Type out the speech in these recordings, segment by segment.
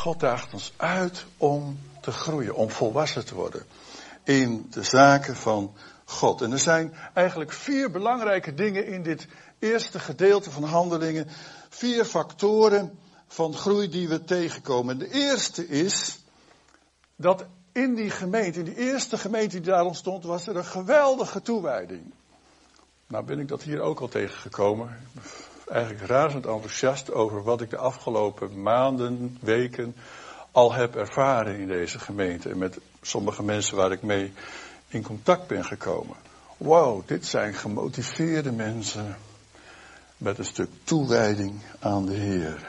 God daagt ons uit om te groeien, om volwassen te worden in de zaken van God. En er zijn eigenlijk vier belangrijke dingen in dit eerste gedeelte van handelingen. Vier factoren van groei die we tegenkomen. De eerste is dat in die gemeente, in die eerste gemeente die daar ontstond, was er een geweldige toewijding. Nou ben ik dat hier ook al tegengekomen. Eigenlijk razend enthousiast over wat ik de afgelopen maanden, weken al heb ervaren in deze gemeente. En met sommige mensen waar ik mee in contact ben gekomen. Wow, dit zijn gemotiveerde mensen met een stuk toewijding aan de Heer.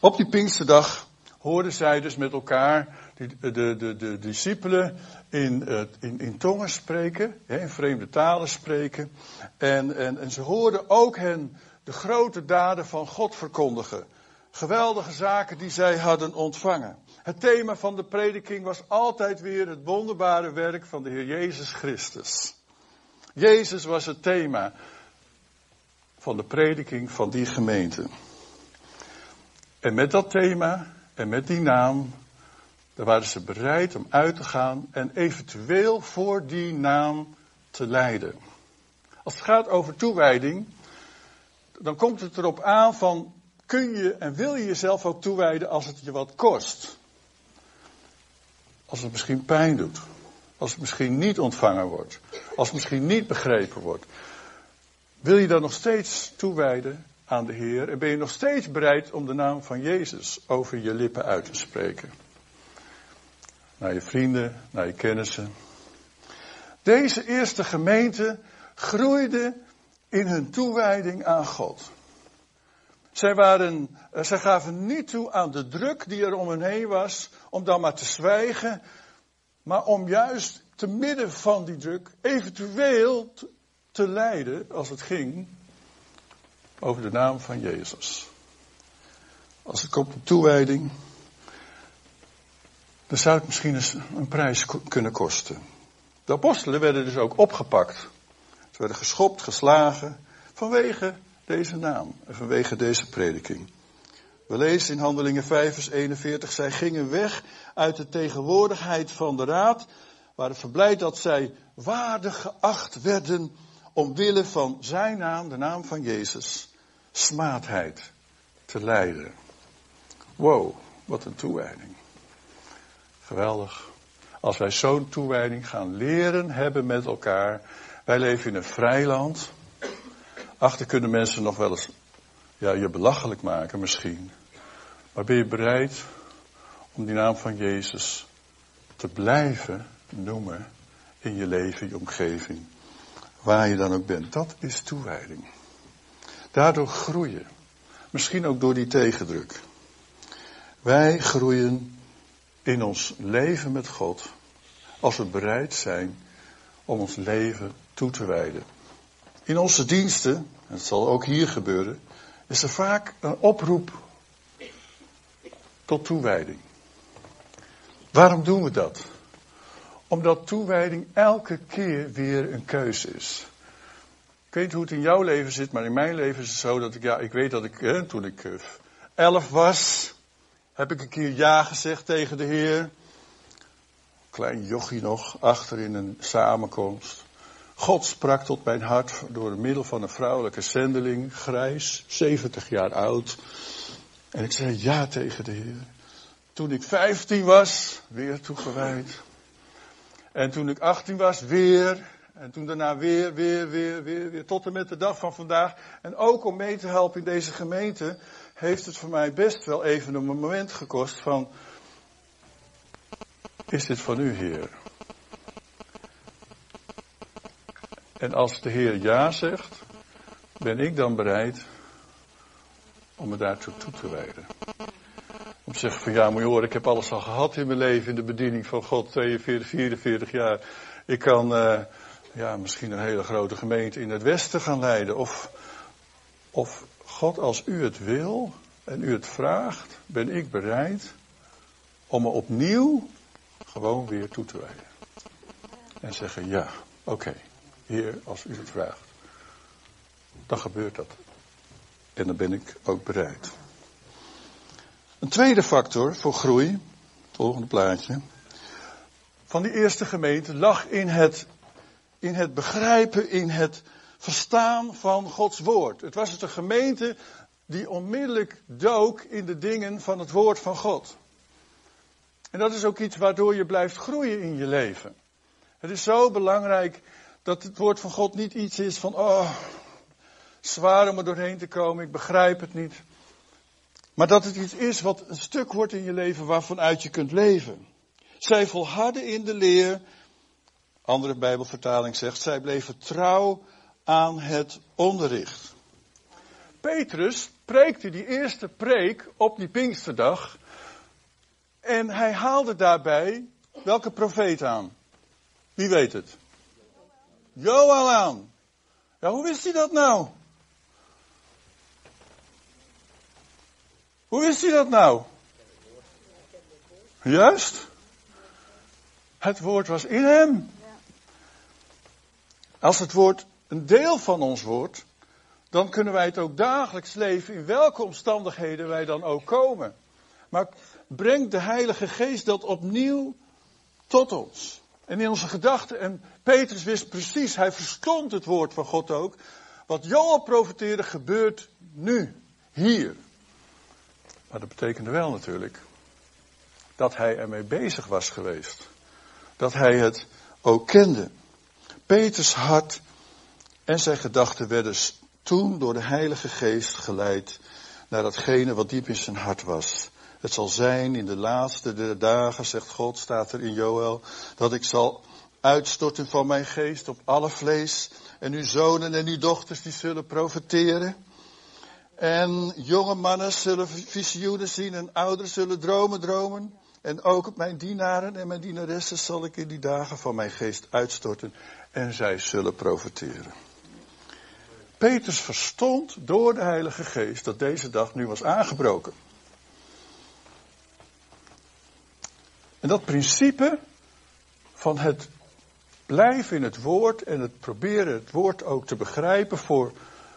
Op die Pinksterdag hoorden zij dus met elkaar de, de, de, discipelen in, in, in tongen spreken, in vreemde talen spreken. En, en, en ze hoorden ook hen de grote daden van God verkondigen. Geweldige zaken die zij hadden ontvangen. Het thema van de prediking was altijd weer het wonderbare werk van de Heer Jezus Christus. Jezus was het thema van de prediking van die gemeente. En met dat thema en met die naam, daar waren ze bereid om uit te gaan en eventueel voor die naam te lijden. Als het gaat over toewijding, dan komt het erop aan van kun je en wil je jezelf ook toewijden als het je wat kost. Als het misschien pijn doet. Als het misschien niet ontvangen wordt. Als het misschien niet begrepen wordt. Wil je dan nog steeds toewijden aan de Heer? En ben je nog steeds bereid om de naam van Jezus over je lippen uit te spreken? Naar je vrienden, naar je kennissen. Deze eerste gemeente groeide in hun toewijding aan God. Zij, waren, eh, zij gaven niet toe aan de druk die er om hen heen was, om dan maar te zwijgen, maar om juist te midden van die druk eventueel te lijden, als het ging, over de naam van Jezus. Als het komt op toewijding, dan zou het misschien eens een prijs kunnen kosten. De apostelen werden dus ook opgepakt. Ze werden geschopt, geslagen, vanwege deze naam en vanwege deze prediking. We lezen in Handelingen 5 vers 41, zij gingen weg uit de tegenwoordigheid van de raad, waren verblijd dat zij waardig geacht werden omwille van zijn naam, de naam van Jezus, smaadheid te lijden. Wow, wat een toewijding. Geweldig. Als wij zo'n toewijding gaan leren hebben met elkaar. Wij leven in een vrij land. Achter kunnen mensen nog wel eens ja, je belachelijk maken misschien. Maar ben je bereid om die naam van Jezus te blijven noemen in je leven, je omgeving, waar je dan ook bent? Dat is toewijding. Daardoor groeien. Misschien ook door die tegendruk. Wij groeien in ons leven met God als we bereid zijn om ons leven toe te wijden. In onze diensten, en het zal ook hier gebeuren, is er vaak een oproep tot toewijding. Waarom doen we dat? Omdat toewijding elke keer weer een keuze is. Ik weet hoe het in jouw leven zit, maar in mijn leven is het zo dat ik, ja, ik weet dat ik, toen ik eh, elf was, heb ik een keer ja gezegd tegen de Heer. Klein jochie nog, achter in een samenkomst. God sprak tot mijn hart door middel van een vrouwelijke zendeling, grijs, 70 jaar oud. En ik zei ja tegen de Heer. Toen ik 15 was, weer toegewijd. En toen ik 18 was, weer. En toen daarna weer, weer, weer, weer, weer. Tot en met de dag van vandaag. En ook om mee te helpen in deze gemeente, heeft het voor mij best wel even een moment gekost van. Is dit van u, Heer? En als de Heer ja zegt, ben ik dan bereid om me daartoe toe te wijden. Om te zeggen van ja, moet je horen, ik heb alles al gehad in mijn leven in de bediening van God, 42, 44 jaar. Ik kan uh, ja, misschien een hele grote gemeente in het westen gaan leiden. Of, of Als u het wil en u het vraagt, ben ik bereid om me opnieuw gewoon weer toe te wijden. En zeggen ja, oké. Heer, als u het vraagt, dan gebeurt dat. En dan ben ik ook bereid. Een tweede factor voor groei, volgende plaatje, van die eerste gemeente lag in het, in het begrijpen, in het verstaan van Gods woord. Het was het een gemeente die onmiddellijk dook in de dingen van het woord van God. En dat is ook iets waardoor je blijft groeien in je leven. Het is zo belangrijk dat het woord van God niet iets is van, oh, zwaar om er doorheen te komen, ik begrijp het niet. Maar dat het iets is wat een stuk wordt in je leven waarvan uit je kunt leven. Zij volharden in de leer, andere Bijbelvertaling zegt, zij bleven trouw aan het onderricht. Petrus preekte die eerste preek op die Pinksterdag. En hij haalde daarbij welke profeet aan? Wie weet het? Joel aan. Ja, hoe wist hij dat nou? Hoe wist hij dat nou? Juist. Het woord was in hem. Als het woord een deel van ons wordt, dan kunnen wij het ook dagelijks leven in welke omstandigheden wij dan ook komen. Maar brengt de Heilige Geest dat opnieuw tot ons. En in onze gedachten, en Petrus wist precies, hij verstond het woord van God ook. Wat Joel profeteerde gebeurt nu, hier. Maar dat betekende wel natuurlijk dat hij ermee bezig was geweest. Dat hij het ook kende. Peters hart en zijn gedachten werden toen door de Heilige Geest geleid naar datgene wat diep in zijn hart was. Het zal zijn in de laatste dagen, zegt God, staat er in Joel, dat ik zal uitstorten van mijn geest op alle vlees. En uw zonen en uw dochters die zullen profeteren. En jonge mannen zullen visioenen zien en ouderen zullen dromen dromen. En ook op mijn dienaren en mijn dienaressen zal ik in die dagen van mijn geest uitstorten en zij zullen profeteren. Peters verstond door de Heilige Geest dat deze dag nu was aangebroken. En dat principe van het blijven in het woord en het proberen het woord ook te begrijpen voor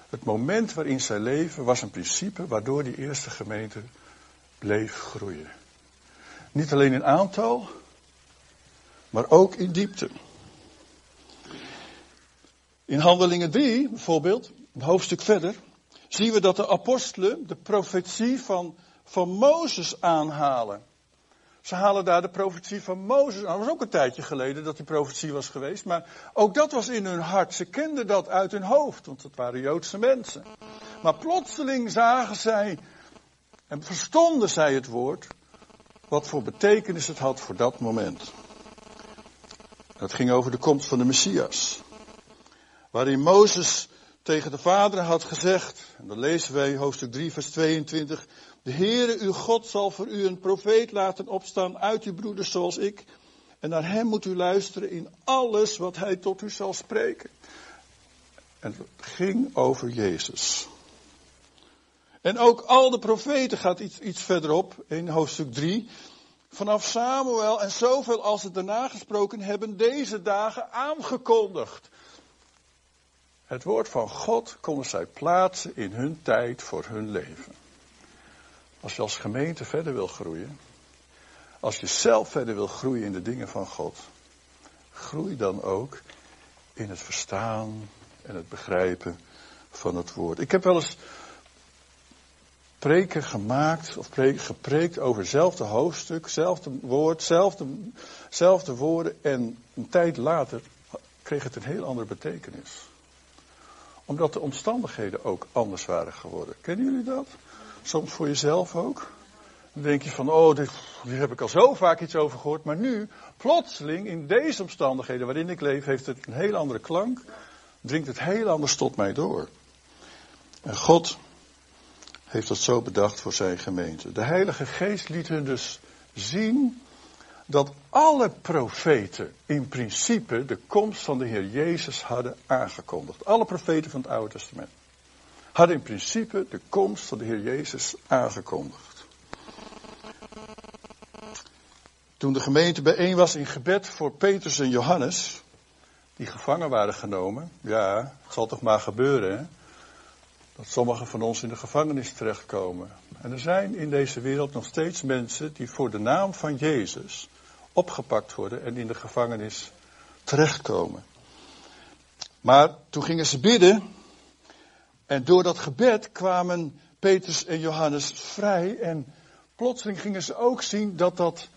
het moment waarin zij leven, was een principe waardoor die eerste gemeente bleef groeien. Niet alleen in aantal, maar ook in diepte. In Handelingen 3 bijvoorbeeld, een hoofdstuk verder, zien we dat de apostelen de profetie van, van Mozes aanhalen. Ze halen daar de profetie van Mozes aan. Dat was ook een tijdje geleden dat die profetie was geweest. Maar ook dat was in hun hart. Ze kenden dat uit hun hoofd, want dat waren Joodse mensen. Maar plotseling zagen zij en verstonden zij het woord. Wat voor betekenis het had voor dat moment. Het ging over de komst van de Messias. Waarin Mozes tegen de vader had gezegd, en dan lezen wij hoofdstuk 3 vers 22, de Heere uw God zal voor u een profeet laten opstaan uit uw broeders zoals ik, en naar hem moet u luisteren in alles wat hij tot u zal spreken. En het ging over Jezus. En ook al de profeten gaat iets, iets verderop in hoofdstuk 3. Vanaf Samuel en zoveel als het daarna gesproken hebben deze dagen aangekondigd. Het woord van God konden zij plaatsen in hun tijd voor hun leven. Als je als gemeente verder wil groeien, als je zelf verder wil groeien in de dingen van God, groei dan ook in het verstaan en het begrijpen van het woord. Ik heb wel eens preken gemaakt of gepreekt over hetzelfde hoofdstuk, hetzelfde woord, hetzelfde woorden en een tijd later kreeg het een heel andere betekenis omdat de omstandigheden ook anders waren geworden. Kennen jullie dat? Soms voor jezelf ook. Dan denk je van, oh, dit, hier heb ik al zo vaak iets over gehoord. Maar nu, plotseling, in deze omstandigheden waarin ik leef, heeft het een heel andere klank. Dringt het heel anders tot mij door. En God heeft dat zo bedacht voor zijn gemeente. De Heilige Geest liet hun dus zien dat alle profeten in principe de komst van de Heer Jezus hadden aangekondigd. Alle profeten van het Oude Testament hadden in principe de komst van de Heer Jezus aangekondigd. Toen de gemeente bijeen was in gebed voor Petrus en Johannes, die gevangen waren genomen, ja, het zal toch maar gebeuren, hè? dat sommigen van ons in de gevangenis terechtkomen. En er zijn in deze wereld nog steeds mensen die voor de naam van Jezus opgepakt worden en in de gevangenis terechtkomen. Maar toen gingen ze bidden en door dat gebed kwamen Petrus en Johannes vrij en plotseling gingen ze ook zien dat dat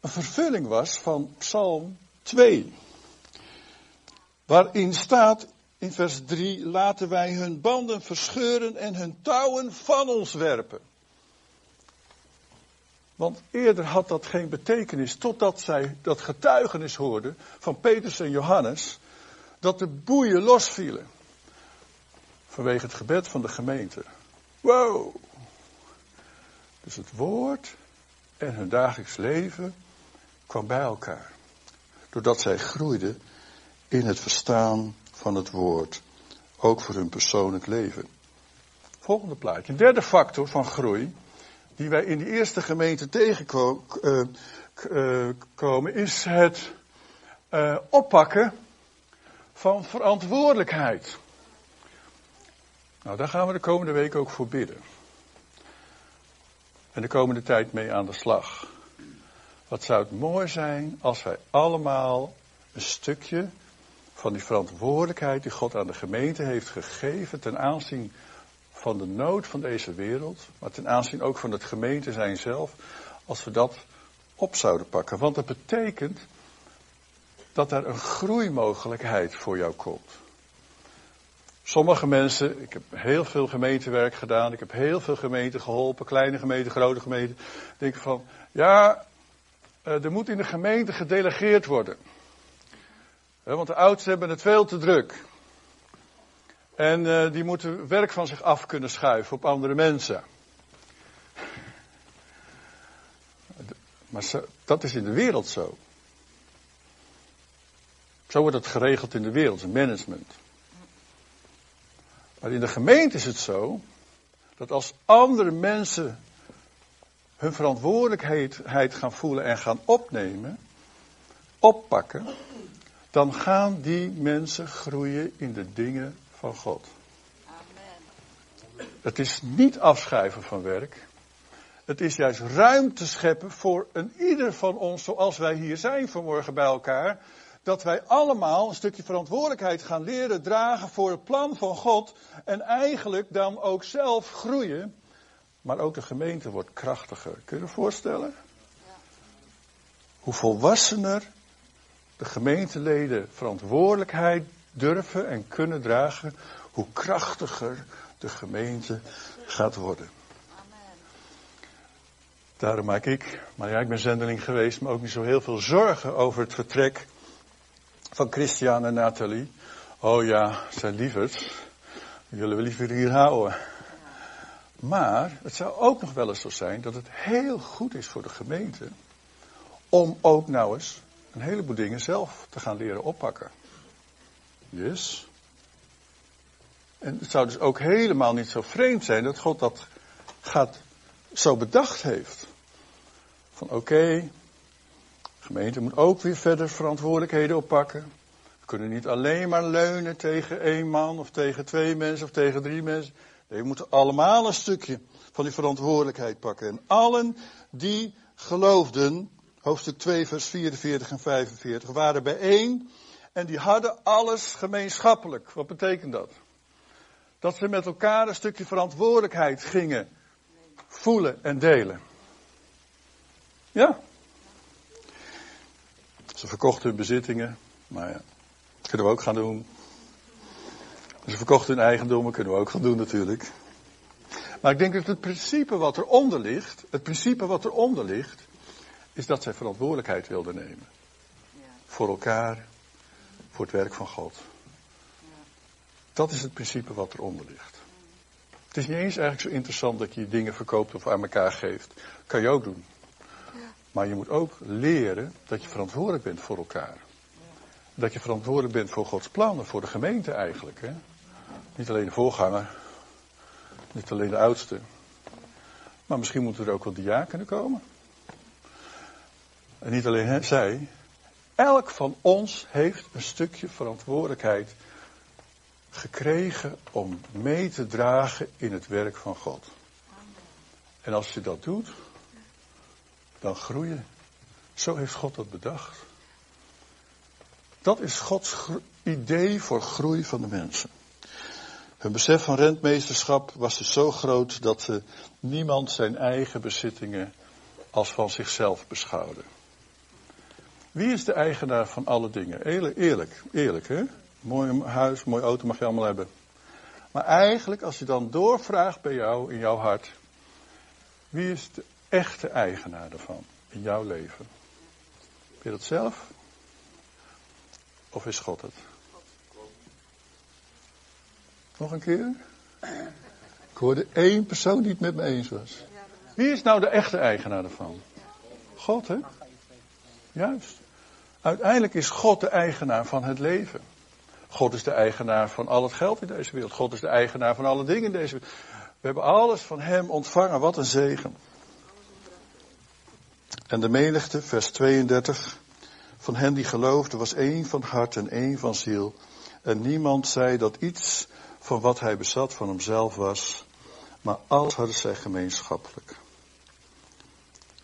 een vervulling was van Psalm 2. Waarin staat in vers 3, laten wij hun banden verscheuren en hun touwen van ons werpen. Want eerder had dat geen betekenis, totdat zij dat getuigenis hoorden van Petrus en Johannes, dat de boeien losvielen. Vanwege het gebed van de gemeente. Wow! Dus het woord en hun dagelijks leven kwam bij elkaar. Doordat zij groeiden in het verstaan van het woord. Ook voor hun persoonlijk leven. Volgende plaatje. Derde factor van groei. Die wij in de eerste gemeente tegenkomen. Uh, is het uh, oppakken van verantwoordelijkheid. Nou, daar gaan we de komende week ook voor bidden. En de komende tijd mee aan de slag. Wat zou het mooi zijn als wij allemaal een stukje van die verantwoordelijkheid die God aan de gemeente heeft gegeven ten aanzien van de nood van deze wereld, maar ten aanzien ook van het gemeente zijn zelf, als we dat op zouden pakken. Want dat betekent dat er een groeimogelijkheid voor jou komt. Sommige mensen, ik heb heel veel gemeentewerk gedaan, ik heb heel veel gemeenten geholpen, kleine gemeenten, grote gemeenten, denken van, ja, eh, er moet in de gemeente gedelegeerd worden. Want de oudsten hebben het veel te druk. En uh, die moeten werk van zich af kunnen schuiven op andere mensen. Maar dat is in de wereld zo. Zo wordt het geregeld in de wereld, het management. Maar in de gemeente is het zo dat als andere mensen hun verantwoordelijkheid gaan voelen en gaan opnemen, oppakken, dan gaan die mensen groeien in de dingen van God. Amen. Het is niet afschrijven van werk. Het is juist ruimte scheppen voor een ieder van ons, zoals wij hier zijn vanmorgen bij elkaar. Dat wij allemaal een stukje verantwoordelijkheid gaan leren dragen voor het plan van God. En eigenlijk dan ook zelf groeien. Maar ook de gemeente wordt krachtiger. Kun je je voorstellen? Hoe volwassener de gemeenteleden verantwoordelijkheid durven en kunnen dragen, hoe krachtiger de gemeente gaat worden. Daarom maak ik, maar ja, ik ben zendeling geweest, maar ook niet zo heel veel zorgen over het vertrek van Christian en Nathalie. Oh ja, zijn lieverd. Die willen liever hier houden. Maar het zou ook nog wel eens zo zijn dat het heel goed is voor de gemeente om ook nou eens een heleboel dingen zelf te gaan leren oppakken. Yes. En het zou dus ook helemaal niet zo vreemd zijn dat God dat gaat zo bedacht heeft. Van oké, de gemeente moet ook weer verder verantwoordelijkheden oppakken. We kunnen niet alleen maar leunen tegen één man of tegen twee mensen of tegen drie mensen. Nee, we moeten allemaal een stukje van die verantwoordelijkheid pakken. En allen die geloofden, hoofdstuk 2, vers 44 en 45, waren bijeen en die hadden alles gemeenschappelijk. Wat betekent dat? Dat ze met elkaar een stukje verantwoordelijkheid gingen voelen en delen. Ja. Ze verkochten hun bezittingen, maar ja, dat kunnen we ook gaan doen. Ze verkochten hun eigendommen, kunnen we ook gaan doen natuurlijk. Maar ik denk dat het principe wat eronder ligt, het principe wat eronder ligt, is dat zij verantwoordelijkheid wilden nemen. Voor elkaar, voor het werk van God. Dat is het principe wat eronder ligt. Het is niet eens eigenlijk zo interessant dat je dingen verkoopt of aan elkaar geeft. Kan je ook doen. Maar je moet ook leren dat je verantwoordelijk bent voor elkaar. Dat je verantwoordelijk bent voor Gods plannen, voor de gemeente eigenlijk. Hè? Niet alleen de voorganger, niet alleen de oudste. Maar misschien moeten er ook wel diakenen komen. En niet alleen zij. Elk van ons heeft een stukje verantwoordelijkheid gekregen om mee te dragen in het werk van God. En als je dat doet, dan groei je. Zo heeft God dat bedacht. Dat is Gods idee voor groei van de mensen. Hun besef van rentmeesterschap was dus zo groot dat ze niemand zijn eigen bezittingen als van zichzelf beschouwde. Wie is de eigenaar van alle dingen? Eerlijk, eerlijk, eerlijk hè? Mooi huis, mooi auto mag je allemaal hebben. Maar eigenlijk, als je dan doorvraagt bij jou, in jouw hart, wie is de echte eigenaar daarvan in jouw leven? Ben je dat zelf? Of is God het? Nog een keer? Ik hoorde één persoon die het met me eens was. Wie is nou de echte eigenaar ervan? God, hè? Juist. Uiteindelijk is God de eigenaar van het leven. God is de eigenaar van al het geld in deze wereld. God is de eigenaar van alle dingen in deze wereld. We hebben alles van Hem ontvangen. Wat een zegen. En de menigte, vers 32, van hen die geloofden was één van hart en één van ziel. En niemand zei dat iets van wat hij bezat van hemzelf was, maar alles hadden zij gemeenschappelijk.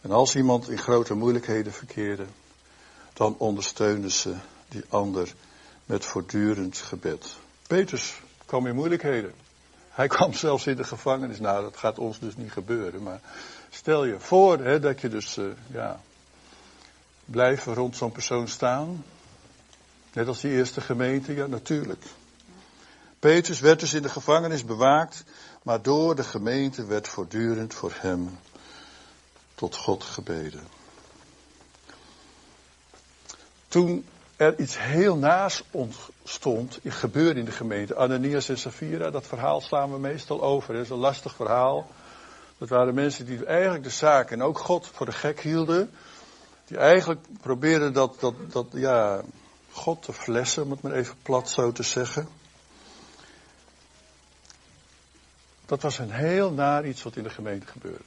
En als iemand in grote moeilijkheden verkeerde, dan ondersteunden ze die ander met voortdurend gebed. Petrus kwam in moeilijkheden. Hij kwam zelfs in de gevangenis. Nou, dat gaat ons dus niet gebeuren. Maar stel je voor hè, dat je dus, uh, ja, blijven rond zo'n persoon staan. Net als die eerste gemeente, ja, natuurlijk. Petrus werd dus in de gevangenis bewaakt, maar door de gemeente werd voortdurend voor hem tot God gebeden. Toen er iets heel naast ontstond, gebeurde in de gemeente, Ananias en Safira, dat verhaal slaan we meestal over. Dat is een lastig verhaal. Dat waren mensen die eigenlijk de zaak en ook God voor de gek hielden. Die eigenlijk probeerden dat, dat, dat ja, God te flessen, om het maar even plat zo te zeggen. Dat was een heel naar iets wat in de gemeente gebeurde.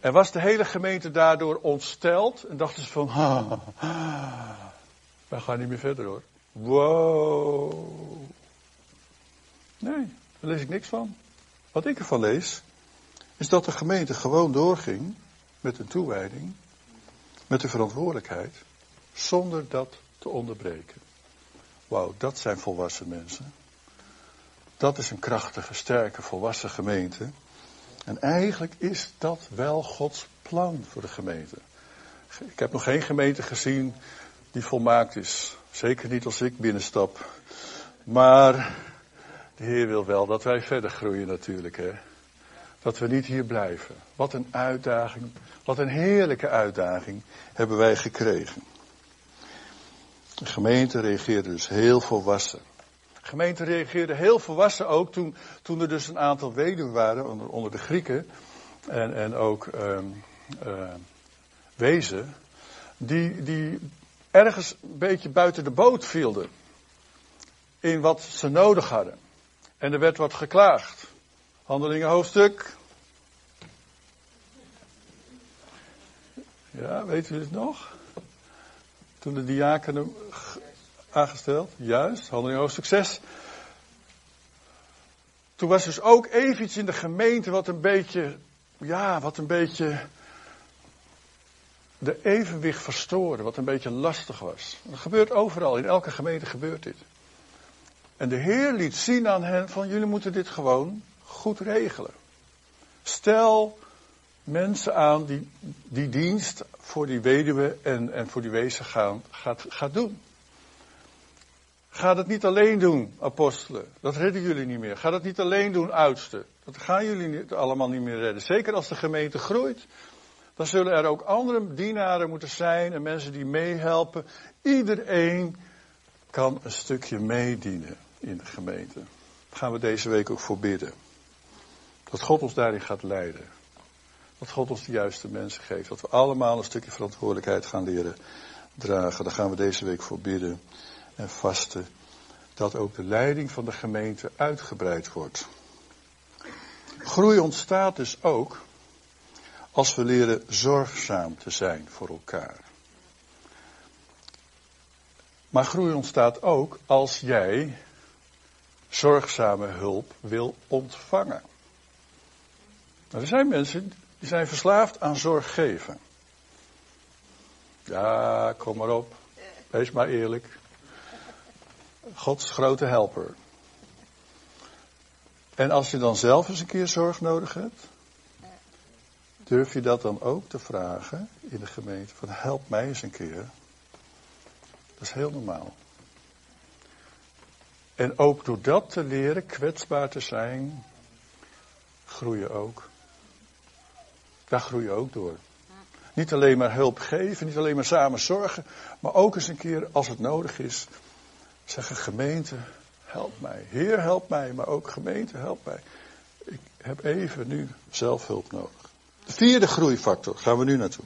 En was de hele gemeente daardoor ontsteld en dachten ze van, ha, wij gaan niet meer verder hoor. Wow. Nee, daar lees ik niks van. Wat ik ervan lees, is dat de gemeente gewoon doorging met een toewijding, met de verantwoordelijkheid, zonder dat te onderbreken. Wauw, dat zijn volwassen mensen. Dat is een krachtige, sterke, volwassen gemeente. En eigenlijk is dat wel Gods plan voor de gemeente. Ik heb nog geen gemeente gezien die volmaakt is. Zeker niet als ik binnenstap. Maar de Heer wil wel dat wij verder groeien natuurlijk. Hè? Dat we niet hier blijven. Wat een uitdaging, wat een heerlijke uitdaging hebben wij gekregen. De gemeente reageerde dus heel volwassen. Gemeente reageerde heel volwassen ook toen, toen er dus een aantal weduwen waren onder, onder de Grieken. En, en ook uh, wezen. Die, die ergens een beetje buiten de boot vielden. In wat ze nodig hadden. En er werd wat geklaagd. Handelingen hoofdstuk. Ja, weet u het nog? Toen de diakenen aangesteld. Juist, handelingen hoofdstuk 6. Toen was dus ook even iets in de gemeente wat een beetje, ja, wat een beetje de evenwicht verstoorde, wat een beetje lastig was. Dat gebeurt overal, in elke gemeente gebeurt dit. En de Heer liet zien aan hen van jullie moeten dit gewoon goed regelen. Stel mensen aan die die dienst voor die weduwe en, en voor die wezen gaan, gaat, gaat doen. Ga dat niet alleen doen, apostelen. Dat redden jullie niet meer. Ga dat niet alleen doen, oudsten. Dat gaan jullie allemaal niet meer redden. Zeker als de gemeente groeit. Dan zullen er ook andere dienaren moeten zijn en mensen die meehelpen. Iedereen kan een stukje meedienen in de gemeente. Daar gaan we deze week ook voor bidden. Dat God ons daarin gaat leiden. Dat God ons de juiste mensen geeft. Dat we allemaal een stukje verantwoordelijkheid gaan leren dragen. Daar gaan we deze week voor bidden en vasten. Dat ook de leiding van de gemeente uitgebreid wordt. Groei ontstaat dus ook als we leren zorgzaam te zijn voor elkaar. Maar groei ontstaat ook als jij zorgzame hulp wil ontvangen. Nou, er zijn mensen die zijn verslaafd aan zorg geven. Ja, kom maar op. Wees maar eerlijk. Gods grote helper. En als je dan zelf eens een keer zorg nodig hebt, durf je dat dan ook te vragen in de gemeente? Van help mij eens een keer. Dat is heel normaal. En ook door dat te leren kwetsbaar te zijn, groei je ook. Daar groei je ook door. Niet alleen maar hulp geven, niet alleen maar samen zorgen, maar ook eens een keer als het nodig is, zeggen gemeente, help mij. Heer, help mij, maar ook gemeente, help mij. Ik heb even nu zelfhulp nodig. De vierde groeifactor, gaan we nu naartoe.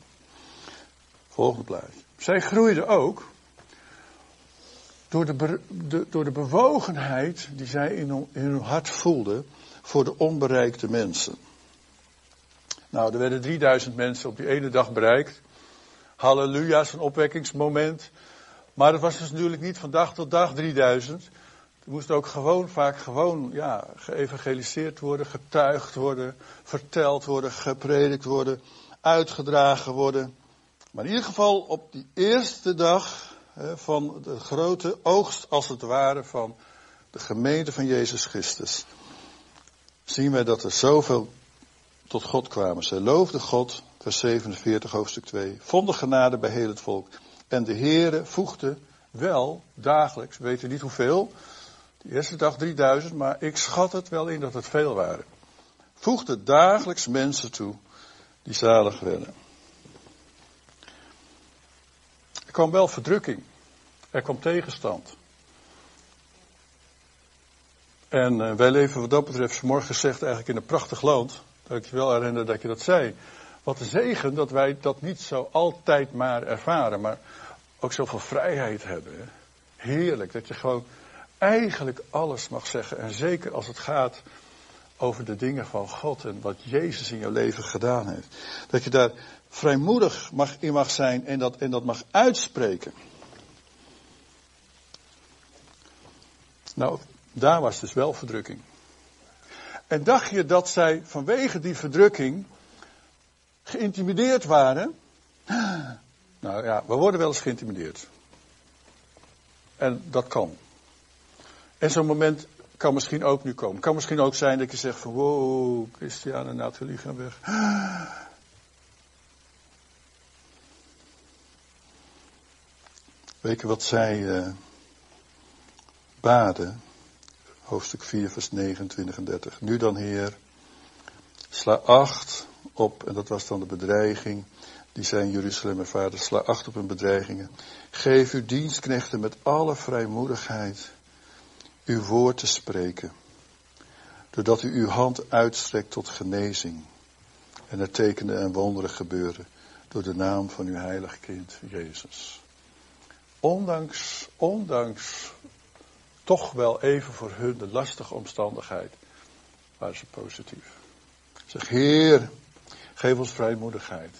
Volgende plaatje. Zij groeide ook door de, de, door de bewogenheid die zij in, in hun hart voelde voor de onbereikte mensen. Nou, er werden 3000 mensen op die ene dag bereikt. Halleluja, zo'n opwekkingsmoment. Maar het was dus natuurlijk niet van dag tot dag 3000. Er moest ook gewoon vaak gewoon, ja, geëvangeliseerd worden, getuigd worden, verteld worden, gepredikt worden, uitgedragen worden. Maar in ieder geval op die eerste dag hè, van de grote oogst, als het ware, van de gemeente van Jezus Christus, zien wij dat er zoveel tot God kwamen. Zij loofden God, vers 47, hoofdstuk 2, vonden genade bij heel het volk. En de Heere voegde wel dagelijks, we weten niet hoeveel, de eerste dag 3000, maar ik schat het wel in dat het veel waren. Voegde dagelijks mensen toe die zalig werden. Er kwam wel verdrukking. Er kwam tegenstand. En uh, wij leven wat dat betreft, morgen gezegd, eigenlijk in een prachtig land. Dat ik je wel herinner dat je dat zei. Wat een zegen dat wij dat niet zo altijd maar ervaren, maar ook zoveel vrijheid hebben. Heerlijk, dat je gewoon eigenlijk alles mag zeggen. En zeker als het gaat over de dingen van God en wat Jezus in jouw leven gedaan heeft. Dat je daar vrijmoedig mag, in mag zijn en dat, en dat mag uitspreken. Nou, daar was dus wel verdrukking. En dacht je dat zij vanwege die verdrukking geïntimideerd waren? Nou ja, we worden wel eens geïntimideerd. En dat kan. En zo'n moment kan misschien ook nu komen. Kan misschien ook zijn dat je zegt van wow, Christian en Nathalie gaan weg. Weet je wat zij uh, baden? Hoofdstuk 4, vers 29 en 30. Nu dan, Heer, sla acht op, en dat was dan de bedreiging die zijn Jeruzalem ervaren, sla acht op hun bedreigingen. Geef uw dienstknechten met alle vrijmoedigheid uw woord te spreken, doordat u uw hand uitstrekt tot genezing en er tekenen en wonderen gebeuren door de naam van uw heilige kind Jezus. Ondanks, ondanks toch wel even voor hun de lastige omstandigheid, waren ze positief. Zeg, Heer, geef ons vrijmoedigheid.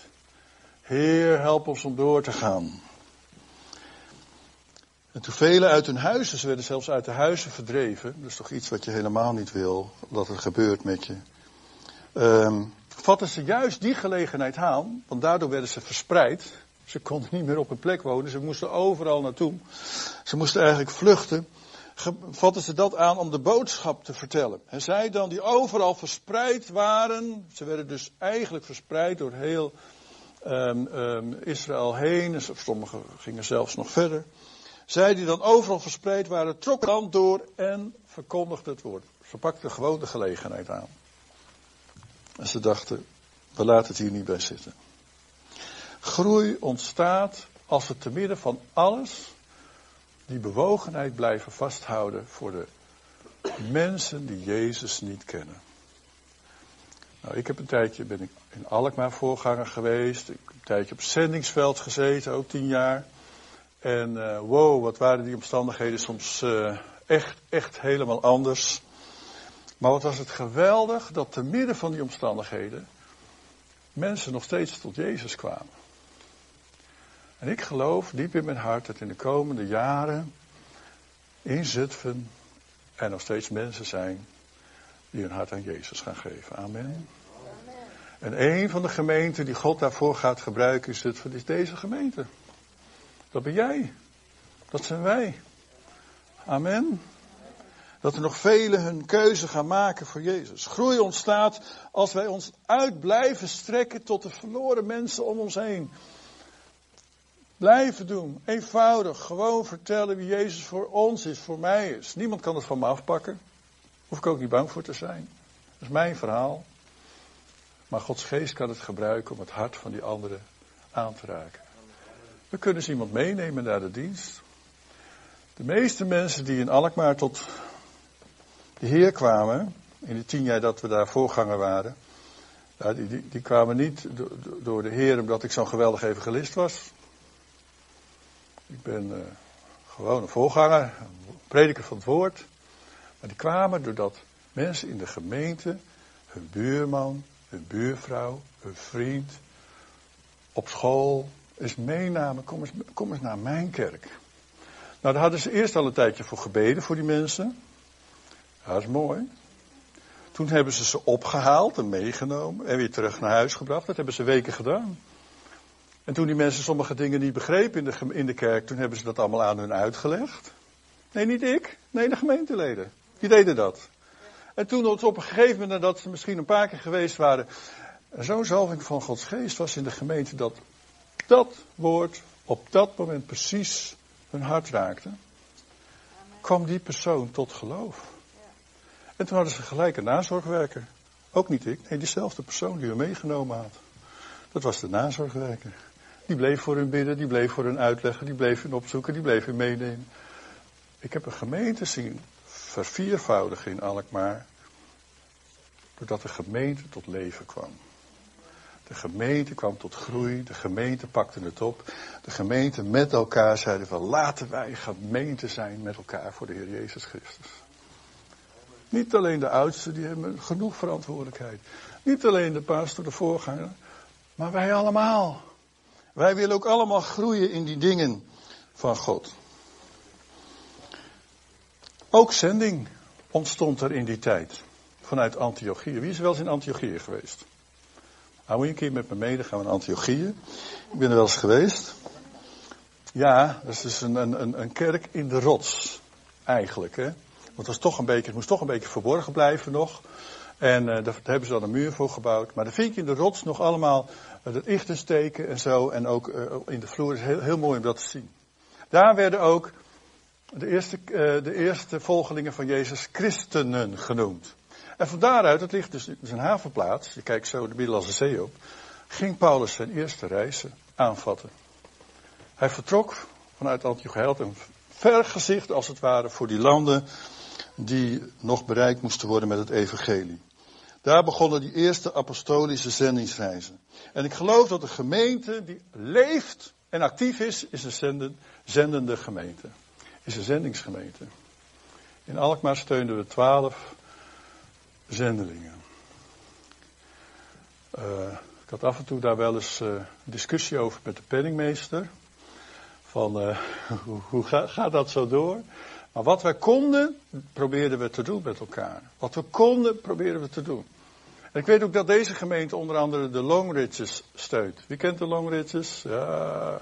Heer, help ons om door te gaan. En toen velen uit hun huizen, ze werden zelfs uit de huizen verdreven, dat is toch iets wat je helemaal niet wil, dat het gebeurt met je. Um, vatten ze juist die gelegenheid aan, want daardoor werden ze verspreid. Ze konden niet meer op een plek wonen, ze moesten overal naartoe. Ze moesten eigenlijk vluchten. Vatten ze dat aan om de boodschap te vertellen. En zij dan, die overal verspreid waren, ze werden dus eigenlijk verspreid door heel um, um, Israël heen, sommigen gingen zelfs nog verder. Zij die dan overal verspreid waren, trokken land door en verkondigden het woord. Ze pakten gewoon de gelegenheid aan. En ze dachten, we laten het hier niet bij zitten. Groei ontstaat als we te midden van alles die bewogenheid blijven vasthouden voor de mensen die Jezus niet kennen. Nou, ik heb een tijdje ben ik in Alkmaar voorganger geweest. Ik heb een tijdje op zendingsveld gezeten, ook tien jaar. En uh, wow, wat waren die omstandigheden soms uh, echt, echt helemaal anders. Maar wat was het geweldig dat te midden van die omstandigheden mensen nog steeds tot Jezus kwamen. En ik geloof diep in mijn hart dat in de komende jaren in Zutphen er nog steeds mensen zijn die hun hart aan Jezus gaan geven. Amen. En een van de gemeenten die God daarvoor gaat gebruiken is, het, is deze gemeente. Dat ben jij. Dat zijn wij. Amen. Dat er nog velen hun keuze gaan maken voor Jezus. Groei ontstaat als wij ons uit blijven strekken tot de verloren mensen om ons heen. Blijven doen. Eenvoudig. Gewoon vertellen wie Jezus voor ons is, voor mij is. Niemand kan het van me afpakken. Hoef ik ook niet bang voor te zijn. Dat is mijn verhaal. Maar Gods geest kan het gebruiken om het hart van die anderen aan te raken. We kunnen eens iemand meenemen naar de dienst. De meeste mensen die in Alkmaar tot de Heer kwamen, in de tien jaar dat we daar voorganger waren, die, die, die kwamen niet door de Heer omdat ik zo'n geweldig evangelist was. Ik ben uh, gewoon een voorganger, een prediker van het woord. Maar die kwamen doordat mensen in de gemeente, hun buurman, hun buurvrouw, hun vriend, op school, eens meenamen, kom eens, kom eens naar mijn kerk. Nou, daar hadden ze eerst al een tijdje voor gebeden, voor die mensen. Dat is mooi. Toen hebben ze ze opgehaald en meegenomen en weer terug naar huis gebracht. Dat hebben ze weken gedaan. En toen die mensen sommige dingen niet begrepen in de, in de kerk, toen hebben ze dat allemaal aan hun uitgelegd. Nee, niet ik. Nee, de gemeenteleden. Die deden dat. En toen op een gegeven moment, nadat ze misschien een paar keer geweest waren, zo'n zalving van Gods geest was in de gemeente dat dat woord op dat moment precies hun hart raakte, kwam die persoon tot geloof. En toen hadden ze gelijk een nazorgwerker. Ook niet ik, nee, diezelfde persoon die we meegenomen had. Dat was de nazorgwerker. Die bleef voor hun bidden, die bleef voor hun uitleggen, die bleef hun opzoeken, die bleef hun meenemen. Ik heb een gemeente zien verviervoudigen in Alkmaar, doordat de gemeente tot leven kwam. De gemeente kwam tot groei, de gemeente pakte het op. De gemeente met elkaar zeiden van laten wij gemeente zijn met elkaar voor de Heer Jezus Christus. Niet alleen de oudsten, die hebben genoeg verantwoordelijkheid. Niet alleen de pastor, de voorganger, maar wij allemaal. Wij willen ook allemaal groeien in die dingen van God. Ook zending ontstond er in die tijd. Vanuit Antiochië. Wie is wel eens in Antiochië geweest? Hou je een keer met me mee, dan gaan we naar Antiochië. Ik ben er wel eens geweest. Ja, dat is dus een, een, een kerk in de rots. Eigenlijk, hè. Want het, was toch een beetje, moest toch een beetje verborgen blijven nog. En uh, daar hebben ze dan een muur voor gebouwd. Maar dan vind je in de rots nog allemaal het ichtensteken en zo. En ook uh, in de vloer is heel, heel mooi om dat te zien. Daar werden ook de eerste, de eerste volgelingen van Jezus christenen genoemd. En van daaruit, het ligt dus een havenplaats, je kijkt zo de Middellandse Zee op, ging Paulus zijn eerste reizen aanvatten. Hij vertrok vanuit Antioch, had een vergezicht als het ware voor die landen die nog bereikt moesten worden met het evangelie. Daar begonnen die eerste apostolische zendingsreizen. En ik geloof dat de gemeente die leeft en actief is, is een zenden, zendende gemeente. Is een zendingsgemeente. In Alkmaar steunden we twaalf zendelingen. Uh, ik had af en toe daar wel eens uh, discussie over met de penningmeester. Van uh, hoe, hoe ga, gaat dat zo door? Maar wat wij konden, probeerden we te doen met elkaar. Wat we konden, probeerden we te doen. Ik weet ook dat deze gemeente onder andere de Longridges steunt. Wie kent de Longridges? Ja.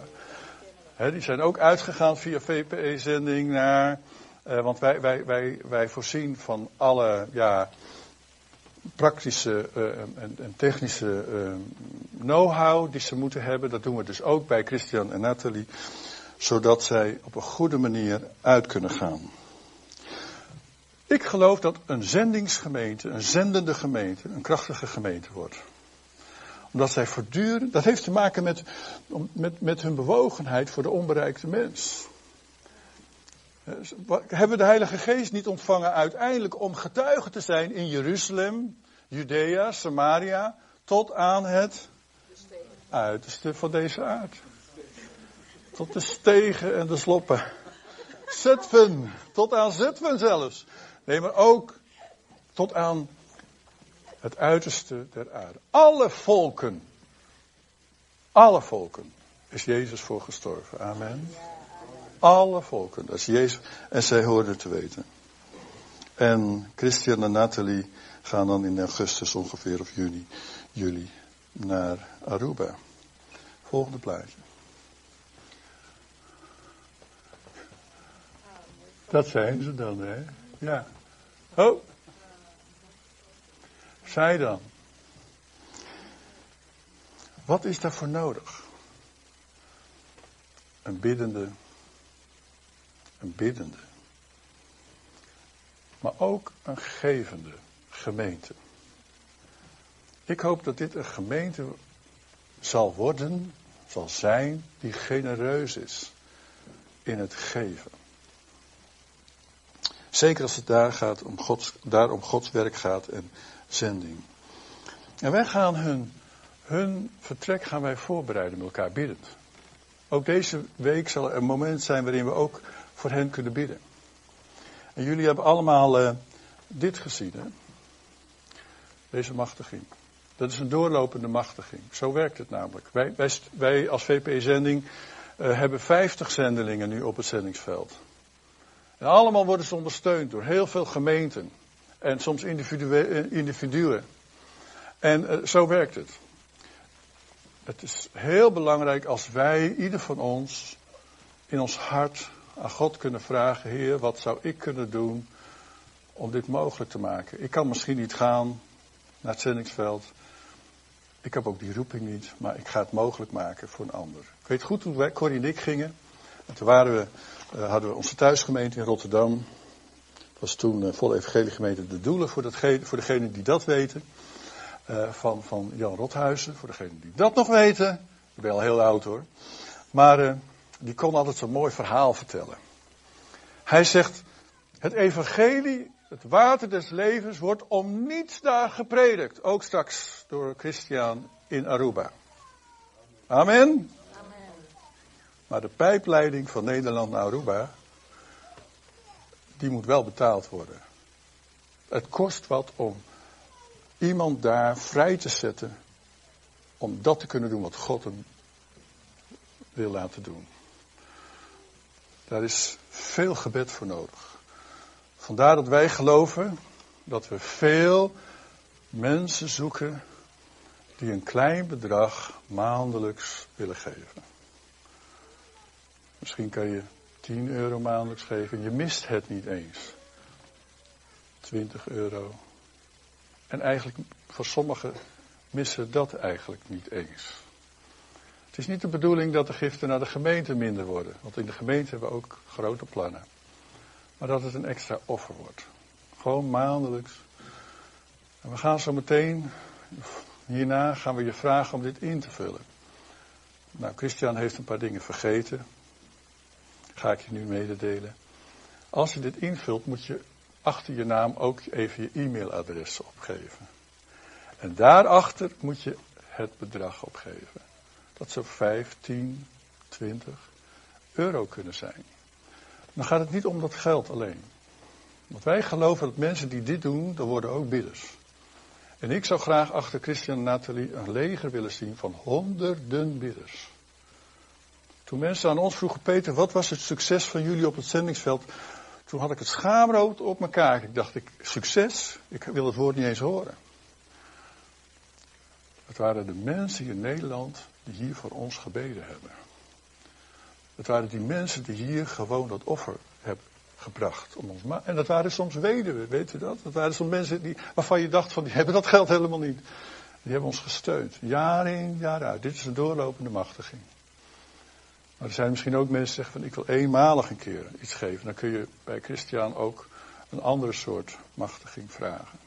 Die zijn ook uitgegaan via VPE-zending naar. Uh, want wij, wij, wij, wij voorzien van alle ja, praktische uh, en, en, technische uh, know-how die ze moeten hebben. Dat doen we dus ook bij Christian en Nathalie zodat zij op een goede manier uit kunnen gaan. Ik geloof dat een zendingsgemeente, een zendende gemeente, een krachtige gemeente wordt. Omdat zij voortdurend, dat heeft te maken met, met, met hun bewogenheid voor de onbereikte mens. Hebben we de Heilige Geest niet ontvangen uiteindelijk om getuige te zijn in Jeruzalem, Judea, Samaria, tot aan het uiterste van deze aard. Tot de stegen en de sloppen. Zutphen. Tot aan Zutphen zelfs. Nee, maar ook tot aan het uiterste der aarde. Alle volken. Alle volken is Jezus voor gestorven. Amen. Alle volken. Dat is Jezus. En zij hoorden te weten. En Christian en Nathalie gaan dan in augustus ongeveer of juni, juli naar Aruba. Volgende plaatje. Dat zijn ze dan, hè? Ja. Oh. Zij dan. Wat is daarvoor nodig? Een biddende. Een biddende. Maar ook een gevende gemeente. Ik hoop dat dit een gemeente zal worden, zal zijn, die genereus is in het geven. Zeker als het daar, gaat om Gods, daar om Gods werk gaat en zending. En wij gaan hun, hun vertrek gaan wij voorbereiden met elkaar biddend. Ook deze week zal er een moment zijn waarin we ook voor hen kunnen bidden. En jullie hebben allemaal uh, dit gezien, hè? Deze machtiging. Dat is een doorlopende machtiging. Zo werkt het namelijk. Wij, wij, wij als VP-zending uh, hebben 50 zendelingen nu op het zendingsveld. En allemaal worden ze ondersteund door heel veel gemeenten. En soms individuen. En uh, zo werkt het. Het is heel belangrijk als wij, ieder van ons, in ons hart aan God kunnen vragen: Heer, wat zou ik kunnen doen om dit mogelijk te maken? Ik kan misschien niet gaan naar het zendingsveld. Ik heb ook die roeping niet, maar ik ga het mogelijk maken voor een ander. Ik weet goed hoe wij, Corrie en ik gingen. En toen waren we, uh, hadden we onze thuisgemeente in Rotterdam. Het was toen uh, volle evangeliegemeente De Doelen, voor, voor degenen die dat weten. Uh, van, van Jan Rothuizen, voor degenen die dat nog weten. Ik ben al heel oud hoor. Maar die kon altijd zo'n mooi verhaal vertellen. Hij zegt, het evangelie, het water des levens, wordt om niets daar gepredikt. Ook straks door Christian in Aruba. Amen. Maar de pijpleiding van Nederland naar Aruba, die moet wel betaald worden. Het kost wat om iemand daar vrij te zetten om dat te kunnen doen wat God hem wil laten doen. Daar is veel gebed voor nodig. Vandaar dat wij geloven dat we veel mensen zoeken die een klein bedrag maandelijks willen geven. Misschien kan je 10 euro maandelijks geven, je mist het niet eens. 20 euro. En eigenlijk voor sommigen missen dat eigenlijk niet eens. Het is niet de bedoeling dat de giften naar de gemeente minder worden. Want in de gemeente hebben we ook grote plannen. Maar dat het een extra offer wordt. Gewoon maandelijks. En we gaan zo meteen, hierna gaan we je vragen om dit in te vullen. Nou, Christian heeft een paar dingen vergeten. Ga ik je nu mededelen. Als je dit invult, moet je achter je naam ook even je e-mailadres opgeven. En daarachter moet je het bedrag opgeven. Dat zou 5, 10, 20 euro kunnen zijn. Dan gaat het niet om dat geld alleen. Want wij geloven dat mensen die dit doen, dan worden ook bidders. En ik zou graag achter Christian en Nathalie een leger willen zien van honderden bidders. Toen mensen aan ons vroegen, Peter, wat was het succes van jullie op het zendingsveld? Toen had ik het schaamrood op mijn kaart. Ik dacht, ik, succes? Ik wil het woord niet eens horen. Het waren de mensen in Nederland die hier voor ons gebeden hebben. Het waren die mensen die hier gewoon dat offer hebben gebracht. Om ons en dat waren soms weduwen, weet u dat? Dat waren soms mensen die, waarvan je dacht van die hebben dat geld helemaal niet. Die hebben ons gesteund. Jaar in, jaar uit. Dit is een doorlopende machtiging. Maar er zijn misschien ook mensen die zeggen van ik wil eenmalig een keer iets geven. Dan kun je bij Christian ook een andere soort machtiging vragen.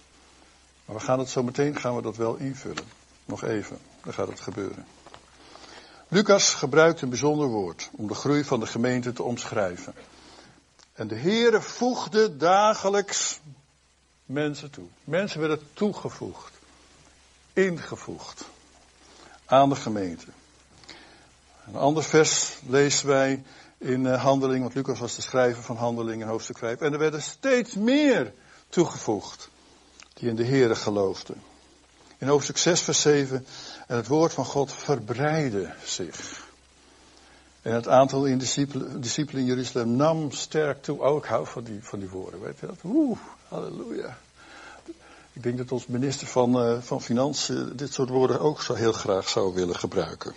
Maar we gaan het zo meteen gaan we dat wel invullen. Nog even, dan gaat het gebeuren. Lucas gebruikt een bijzonder woord om de groei van de gemeente te omschrijven. En de Heere voegde dagelijks mensen toe. Mensen werden toegevoegd, ingevoegd aan de gemeente. Een ander vers lezen wij in eh, Handeling, want Lucas was de schrijver van Handeling in hoofdstuk 5. En er werden steeds meer toegevoegd die in de Heere geloofden. In hoofdstuk 6, vers 7. En het woord van God verbreidde zich. En het aantal discipelen, in Jeruzalem nam sterk toe. Oh, ik hou van die, van die woorden, weet je dat? Oeh, halleluja. Ik denk dat ons minister van, uh, van Financiën dit soort woorden ook zo heel graag zou willen gebruiken.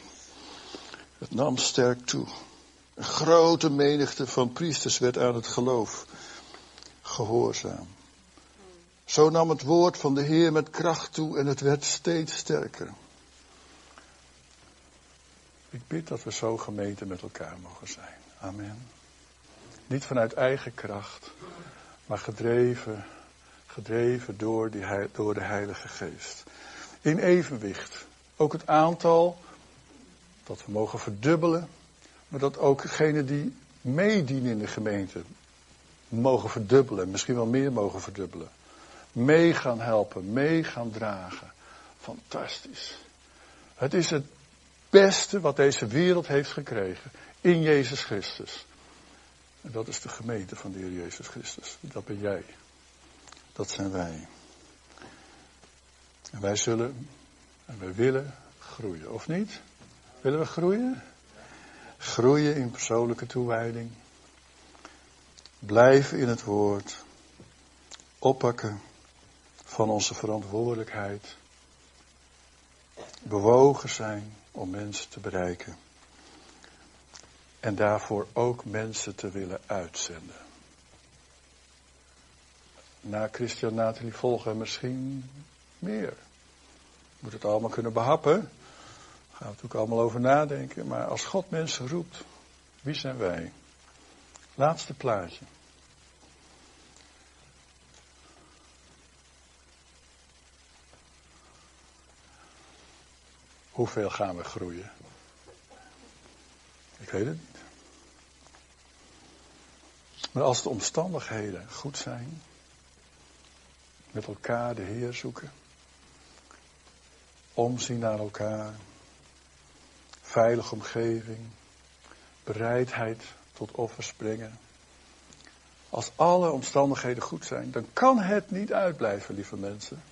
Het nam sterk toe. Een grote menigte van priesters werd aan het geloof gehoorzaam. Zo nam het woord van de Heer met kracht toe en het werd steeds sterker. Ik bid dat we zo gemeente met elkaar mogen zijn. Amen. Niet vanuit eigen kracht, maar gedreven, gedreven door, die, door de Heilige Geest. In evenwicht. Ook het aantal dat we mogen verdubbelen, maar dat ook degenen die meedienen in de gemeente mogen verdubbelen, misschien wel meer mogen verdubbelen. Mee gaan helpen, mee gaan dragen. Fantastisch. Het is het beste wat deze wereld heeft gekregen in Jezus Christus. En dat is de gemeente van de Heer Jezus Christus. Dat ben jij. Dat zijn wij. En wij zullen en wij willen groeien, of niet? Willen we groeien? Groeien in persoonlijke toewijding. Blijven in het woord. Oppakken van onze verantwoordelijkheid. Bewogen zijn om mensen te bereiken. En daarvoor ook mensen te willen uitzenden. Na Christian Nathalie volgen misschien meer. Moet het allemaal kunnen behappen. Gaan we natuurlijk allemaal over nadenken. Maar als God mensen roept, wie zijn wij? Laatste plaatje. Hoeveel gaan we groeien? Ik weet het niet. Maar als de omstandigheden goed zijn, met elkaar de Heer zoeken, omzien naar elkaar, veilige omgeving, bereidheid tot offers brengen. Als alle omstandigheden goed zijn, dan kan het niet uitblijven, lieve mensen,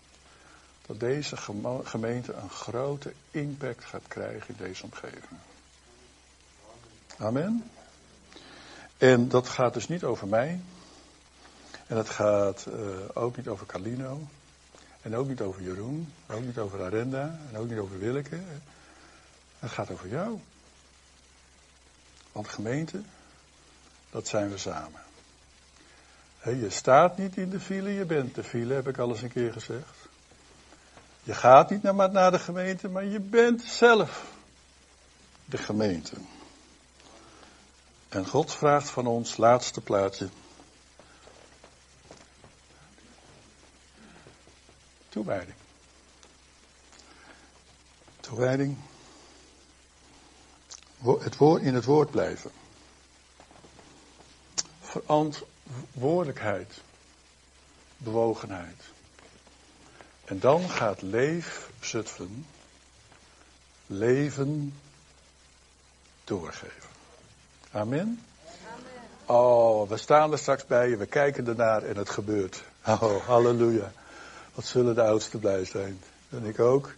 dat deze gemeente een grote impact gaat krijgen in deze omgeving. Amen. En dat gaat dus niet over mij. En dat gaat uh, ook niet over Carlino. En ook niet over Jeroen. Ook niet over Arenda. En ook niet over Willeke. Het gaat over jou. Want gemeente, dat zijn we samen. je staat niet in de file, je bent de file, heb ik al eens een keer gezegd. Je gaat niet naar, de gemeente, maar je bent zelf de gemeente. En God vraagt van ons, laatste plaatje. Toewijding. Toewijding. Het woord, in het woord blijven. Verantwoordelijkheid. Bewogenheid. En dan gaat Leef Zutphen leven doorgeven. Amen? Oh, we staan er straks bij we kijken ernaar en het gebeurt. Oh, halleluja. Wat zullen de oudsten blij zijn. En ik ook.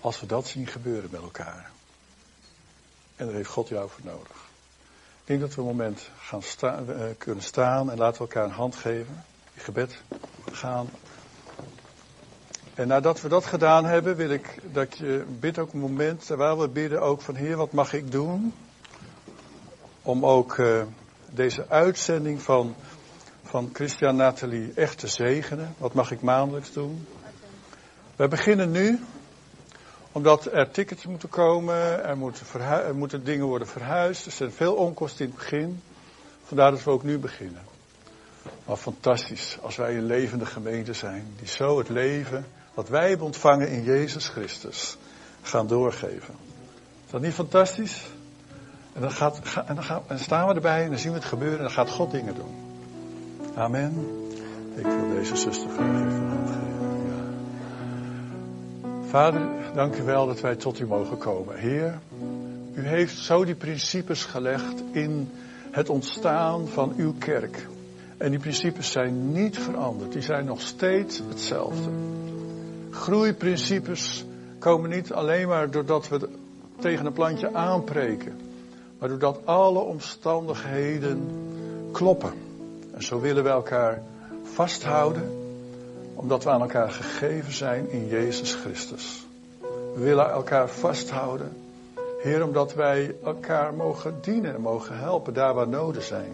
Als we dat zien gebeuren met elkaar. En daar heeft God jou voor nodig. Ik denk dat we een moment gaan uh, kunnen staan en laten we elkaar een hand geven. In gebed gaan. En nadat we dat gedaan hebben, wil ik dat je bid ook een moment, terwijl we bidden ook van Heer, wat mag ik doen? Om ook uh, deze uitzending van, van Christian Nathalie echt te zegenen. Wat mag ik maandelijks doen? We beginnen nu, omdat er tickets moeten komen, er moeten, moeten dingen worden verhuisd. Er zijn veel onkosten in het begin. Vandaar dat we ook nu beginnen. Maar fantastisch als wij een levende gemeente zijn, die zo het leven wat wij hebben ontvangen in Jezus Christus gaan doorgeven. Is dat niet fantastisch? En dan, gaat, en dan, gaan, en staan we erbij en dan zien we het gebeuren en dan gaat God dingen doen. Amen. Ik wil deze zuster graag even Vader, dank u wel dat wij tot u mogen komen. Heer, u heeft zo die principes gelegd in het ontstaan van uw kerk. En die principes zijn niet veranderd. Die zijn nog steeds hetzelfde. Groeiprincipes komen niet alleen maar doordat we tegen een plantje aanpreken, maar doordat alle omstandigheden kloppen. En zo willen we elkaar vasthouden, Omdat we aan elkaar gegeven zijn in Jezus Christus. We willen elkaar vasthouden. Heer, omdat wij elkaar mogen dienen en mogen helpen daar waar noden zijn.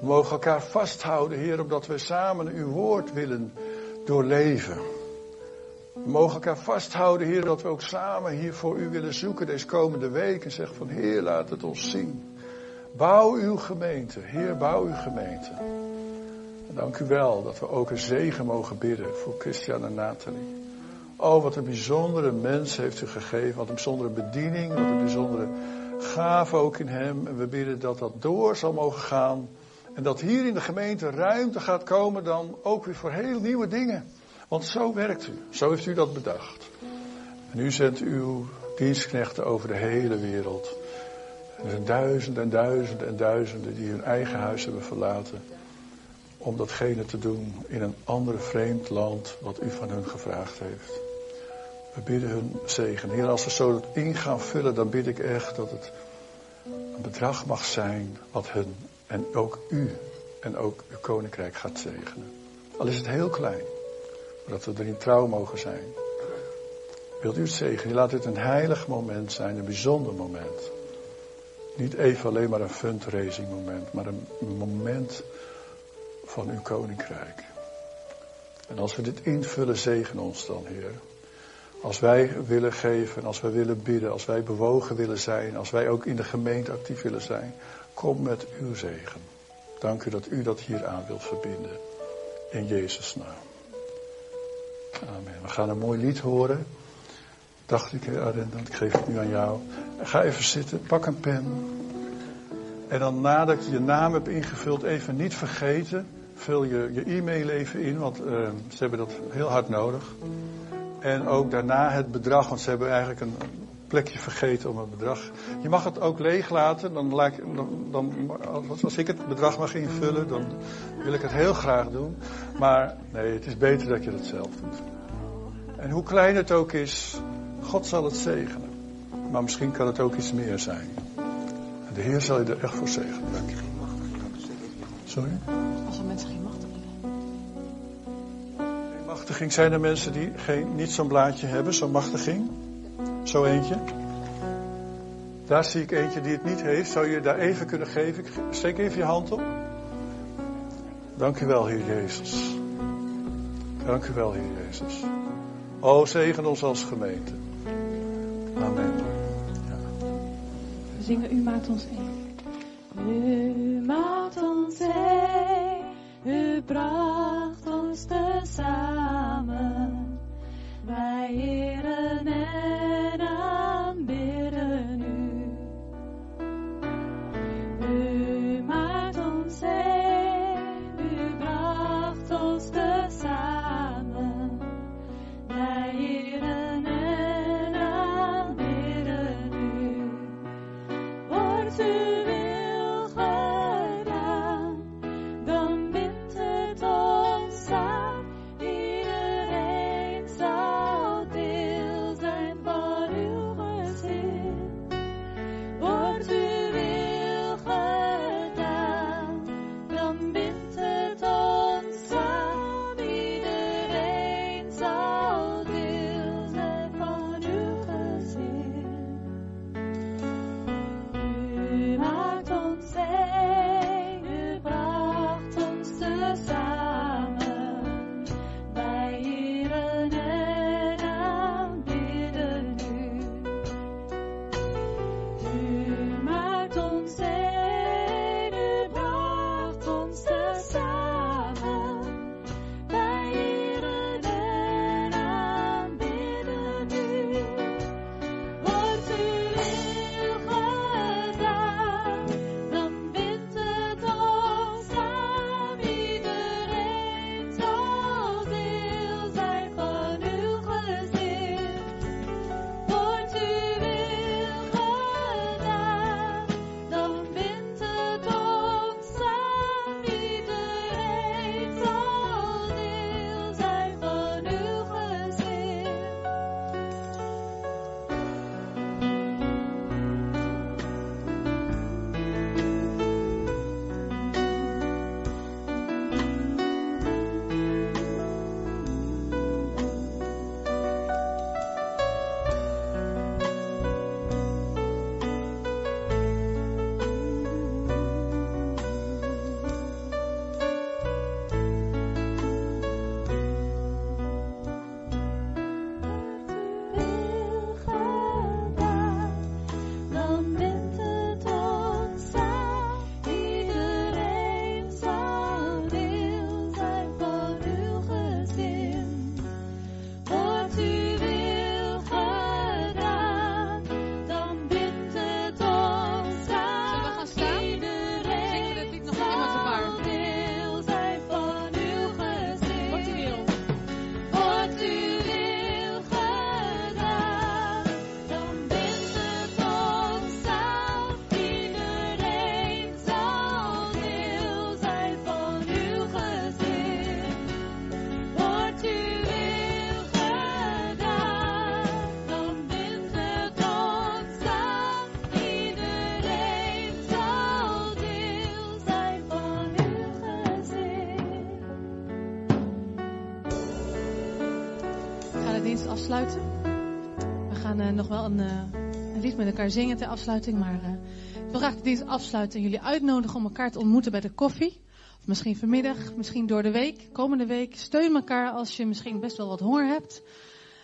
We mogen elkaar vasthouden, Heer, omdat we samen uw woord willen doorleven. We mogen elkaar vasthouden, Heer, dat we ook samen hier voor u willen zoeken deze komende week. En zeggen van, Heer, laat het ons zien. Bouw uw gemeente. Heer, bouw uw gemeente. Dank u wel dat we ook een zegen mogen bidden voor Christian en Nathalie. Oh, wat een bijzondere mens heeft u gegeven. Wat een bijzondere bediening. Wat een bijzondere gave ook in hem. En we bidden dat dat door zal mogen gaan. En dat hier in de gemeente ruimte gaat komen dan ook weer voor heel nieuwe dingen. Want zo werkt u. Zo heeft u dat bedacht. En u zendt uw dienstknechten over de hele wereld. Er zijn duizenden en duizenden en duizenden die hun eigen huis hebben verlaten. Om datgene te doen in een ander vreemd land wat u van hun gevraagd heeft. We bidden hun zegen. Heer, als we zo dat in gaan vullen, dan bid ik echt dat het een bedrag mag zijn wat hun en ook u en ook uw koninkrijk gaat zegenen. Al is het heel klein, maar dat we erin trouw mogen zijn. Wilt u het zegenen? Laat dit een heilig moment zijn, een bijzonder moment. Niet even alleen maar een fundraising moment, maar een moment van uw koninkrijk. En als we dit invullen, zegen ons dan, Heer. Als wij willen geven, als wij willen bidden, als wij bewogen willen zijn, als wij ook in de gemeente actief willen zijn, kom met uw zegen. Dank u dat u dat hier aan wilt verbinden. In Jezus' naam. Amen. We gaan een mooi lied horen. Dacht ik, Arend, ik geef het nu aan jou. Ga even zitten, pak een pen. En dan nadat je je naam hebt ingevuld, even niet vergeten. Vul je, je e-mail even in, want uh, ze hebben dat heel hard nodig. En ook daarna het bedrag, want ze hebben eigenlijk een plekje vergeten om het bedrag. Je mag het ook leeg laten. Dan, dan, dan, als ik het bedrag mag invullen, dan wil ik het heel graag doen. Maar nee, het is beter dat je dat zelf doet. En hoe klein het ook is, God zal het zegenen. Maar misschien kan het ook iets meer zijn. De Heer zal je er echt voor zegenen. Sorry? Als er mensen geen machtiging hebben. Geen machtiging zijn er mensen die geen, niet zo'n blaadje hebben, zo'n machtiging. Zo eentje. Daar zie ik eentje die het niet heeft. Zou je daar even kunnen geven? Steek even je hand op. Dank u wel, Heer Jezus. Dank u wel, Heer Jezus. O, zegen ons als gemeente. Amen. Ja. We zingen, U maakt ons één. U We gaan eh, nog wel een, eh, een lied met elkaar zingen ter afsluiting. Maar eh, ik wil graag de dienst afsluiten en jullie uitnodigen om elkaar te ontmoeten bij de koffie. Of misschien vanmiddag, misschien door de week, komende week. Steun elkaar als je misschien best wel wat honger hebt.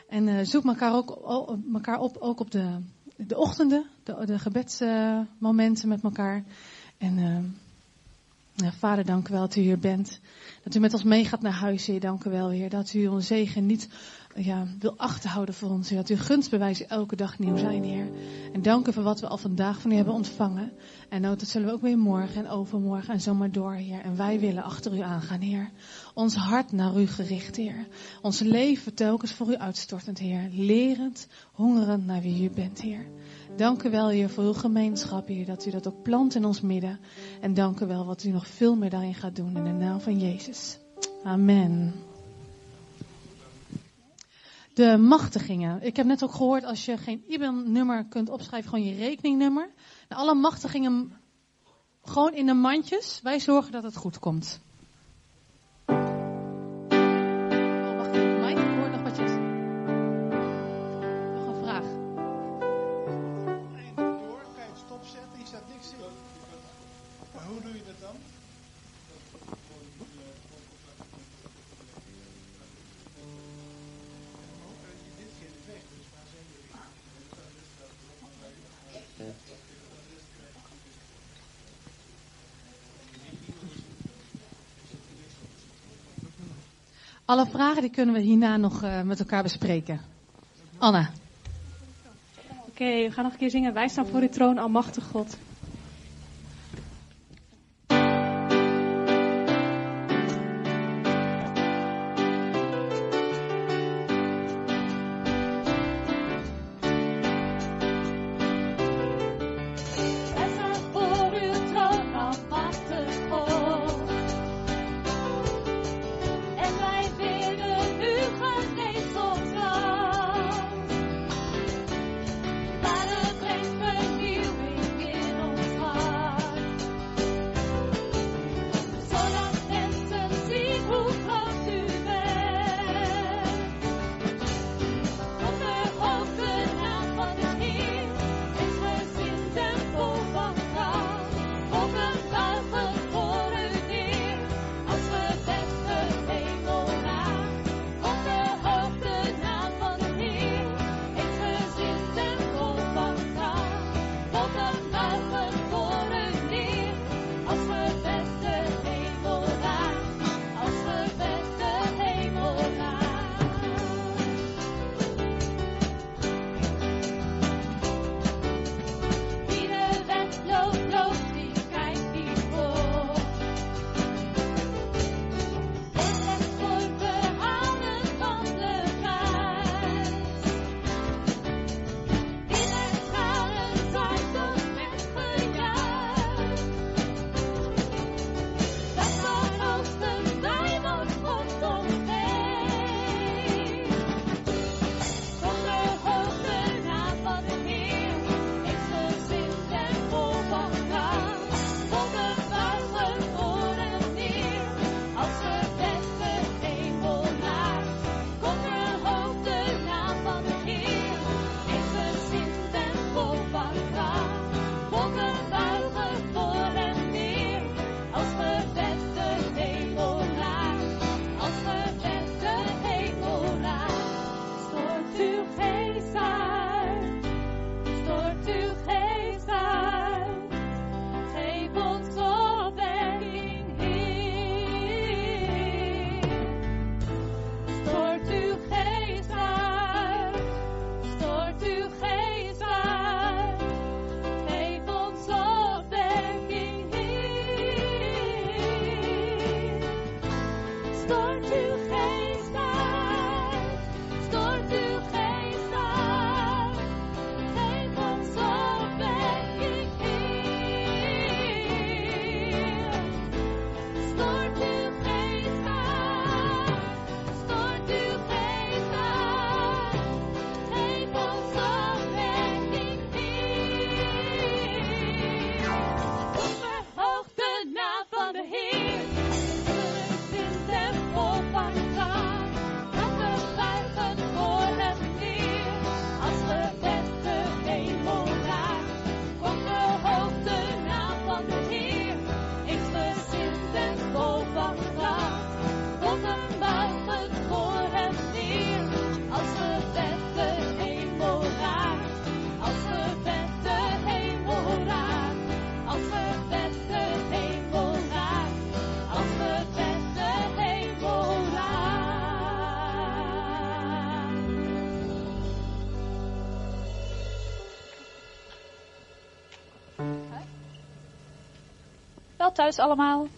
En zoek elkaar, ook, elkaar op, ook op de, de ochtenden, de, gebedsmomenten met elkaar. En vader, dank u wel dat u hier bent. Dat u met ons meegaat naar huis, Heer. Dank u wel, Heer. Dat u onze zegen niet ja, wil achterhouden voor ons, Heer. Dat uw gunstbewijzen elke dag nieuw zijn, Heer. En dank u voor wat we al vandaag van u hebben ontvangen. En dat zullen we ook weer morgen en overmorgen en zomaar door, Heer. En wij willen achter u aangaan, Heer. Ons hart naar u gericht, Heer. Ons leven telkens voor u uitstortend, Heer. Lerend, hongerend naar wie u bent, Heer. Dank u wel, Heer, voor uw gemeenschap, Heer. Dat u dat ook plant in ons midden. En dank u wel wat u nog veel meer daarin gaat doen. In de naam van Jezus. Amen. De machtigingen. Ik heb net ook gehoord, als je geen IBAN-nummer kunt opschrijven, gewoon je rekeningnummer. Alle machtigingen gewoon in de mandjes. Wij zorgen dat het goed komt. Alle vragen die kunnen we hierna nog eh, met elkaar bespreken. Anna. Oké, we gaan nog een keer zingen. Wij staan voor uw troon, almachtig God. Thuis allemaal.